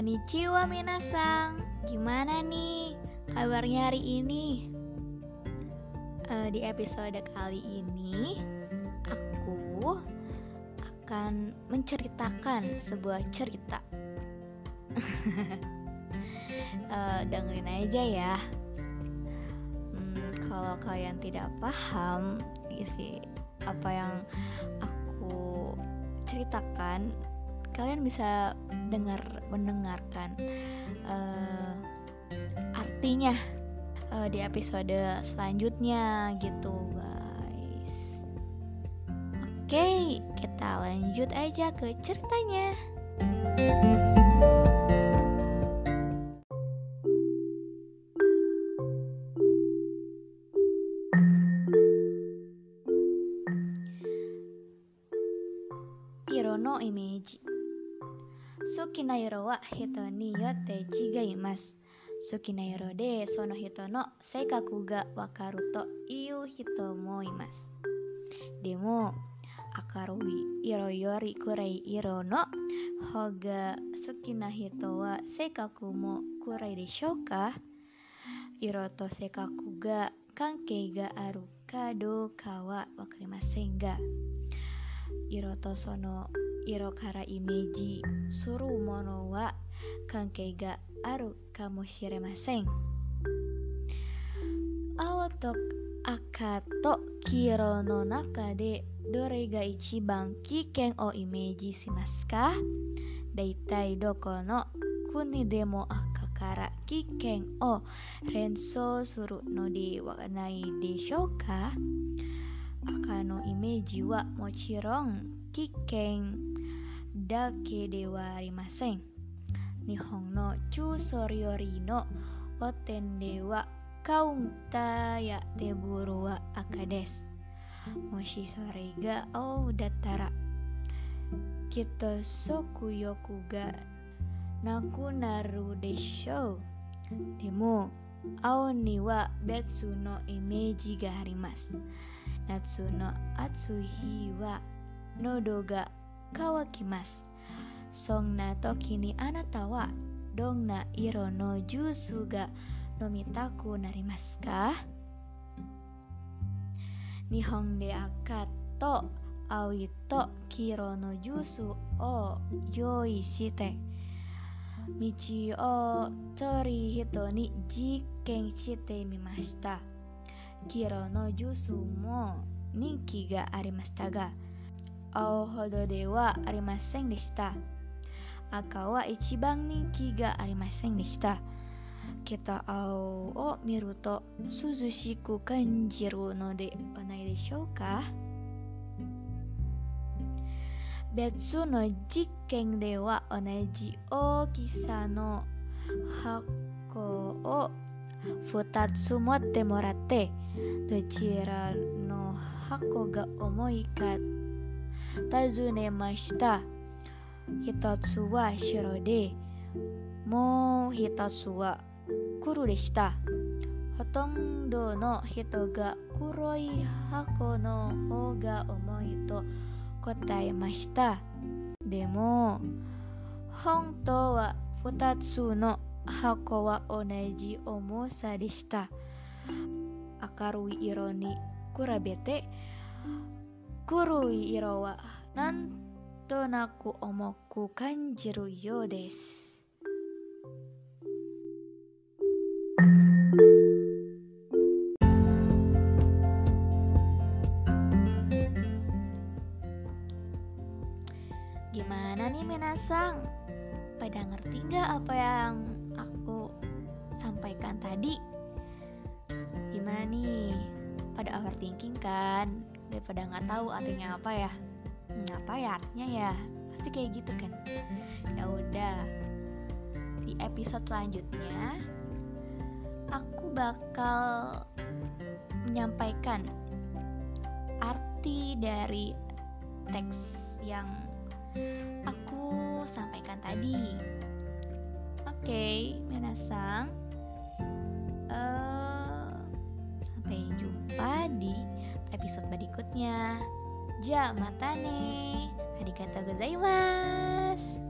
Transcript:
Konnichiwa minasang. Gimana nih kabarnya hari ini? Uh, di episode kali ini Aku akan menceritakan sebuah cerita. Uh, Dengerin aja ya. Hmm, Kalau kalian tidak paham isi apa yang aku ceritakan kalian bisa dengar mendengarkan uh, artinya uh, di episode selanjutnya gitu guys. Oke, kita lanjut aja ke ceritanya. Irono Imeji Sukinayoro wa hitoni yo te jigaimasu. Sukinayoro de sono hitono seikaku ga wakaruto iu hitomo imas. Demo akarui iroyori kurei iro no hoga sukinahito wa seikaku mo kurei de shoka. Iroto seikaku ga kankei ga aruka kawa wakarimasen ga. Iroto sono 色より暗い色の方が好きな人は性格も暗いでしょうか色と性格が関係があるかどうかはわかりませんが、色とその色からイメージするものは関係があるかもしれません青と赤と黄色の中でどれが一番危険をイメージしますかだいたいどこの国でも赤から危険を連想するのではないでしょうか赤のイメージはもちろん Kikeng. Dake dewa rimaseng. Nihong no chu soryorino Oten dewa kaungta ya teburua akades. Moshi sorega o datara. Kito soku yokuga Naku naru desho. Demo ao niwa betsu no imeji ga harimas. Natsu no atsuhi wa Nodoga kawakimas. Songna tokini anatawa dongna iro no jusu ga nomitaku narimasu ka? Nihong de akato awito kiro no jusu o yoishite. Michi o tori hito ni jiken shite mimashita. Kiro no jusu mo ninki ga arimashita ga. 青ほどではありませんでした。赤は一番人気がありませんでした。kita 青を見ると涼しく感じるのではないでしょうか別の実験では同じ大きさの箱を2つ持ってもらってどちらの箱が重いか尋ねました。1つは白で、もう1つは黒でした。ほとんどの人が黒い箱の方が重いと答えました。でも、本当は2つの箱は同じ重さでした。明るい色に比べて Kurui irowa nanto naku omoku kanjiru yo desu. Gimana nih Minasang? Pada ngerti nggak apa yang aku sampaikan tadi? Gimana nih? Pada overthinking kan? Daripada nggak tahu artinya apa ya. Hmm, apa ya artinya ya? Pasti kayak gitu kan. Ya udah. Di episode selanjutnya aku bakal menyampaikan arti dari teks yang aku sampaikan tadi. Oke. okay, berikutnya. Ja matane. Hari kata gozaimasu.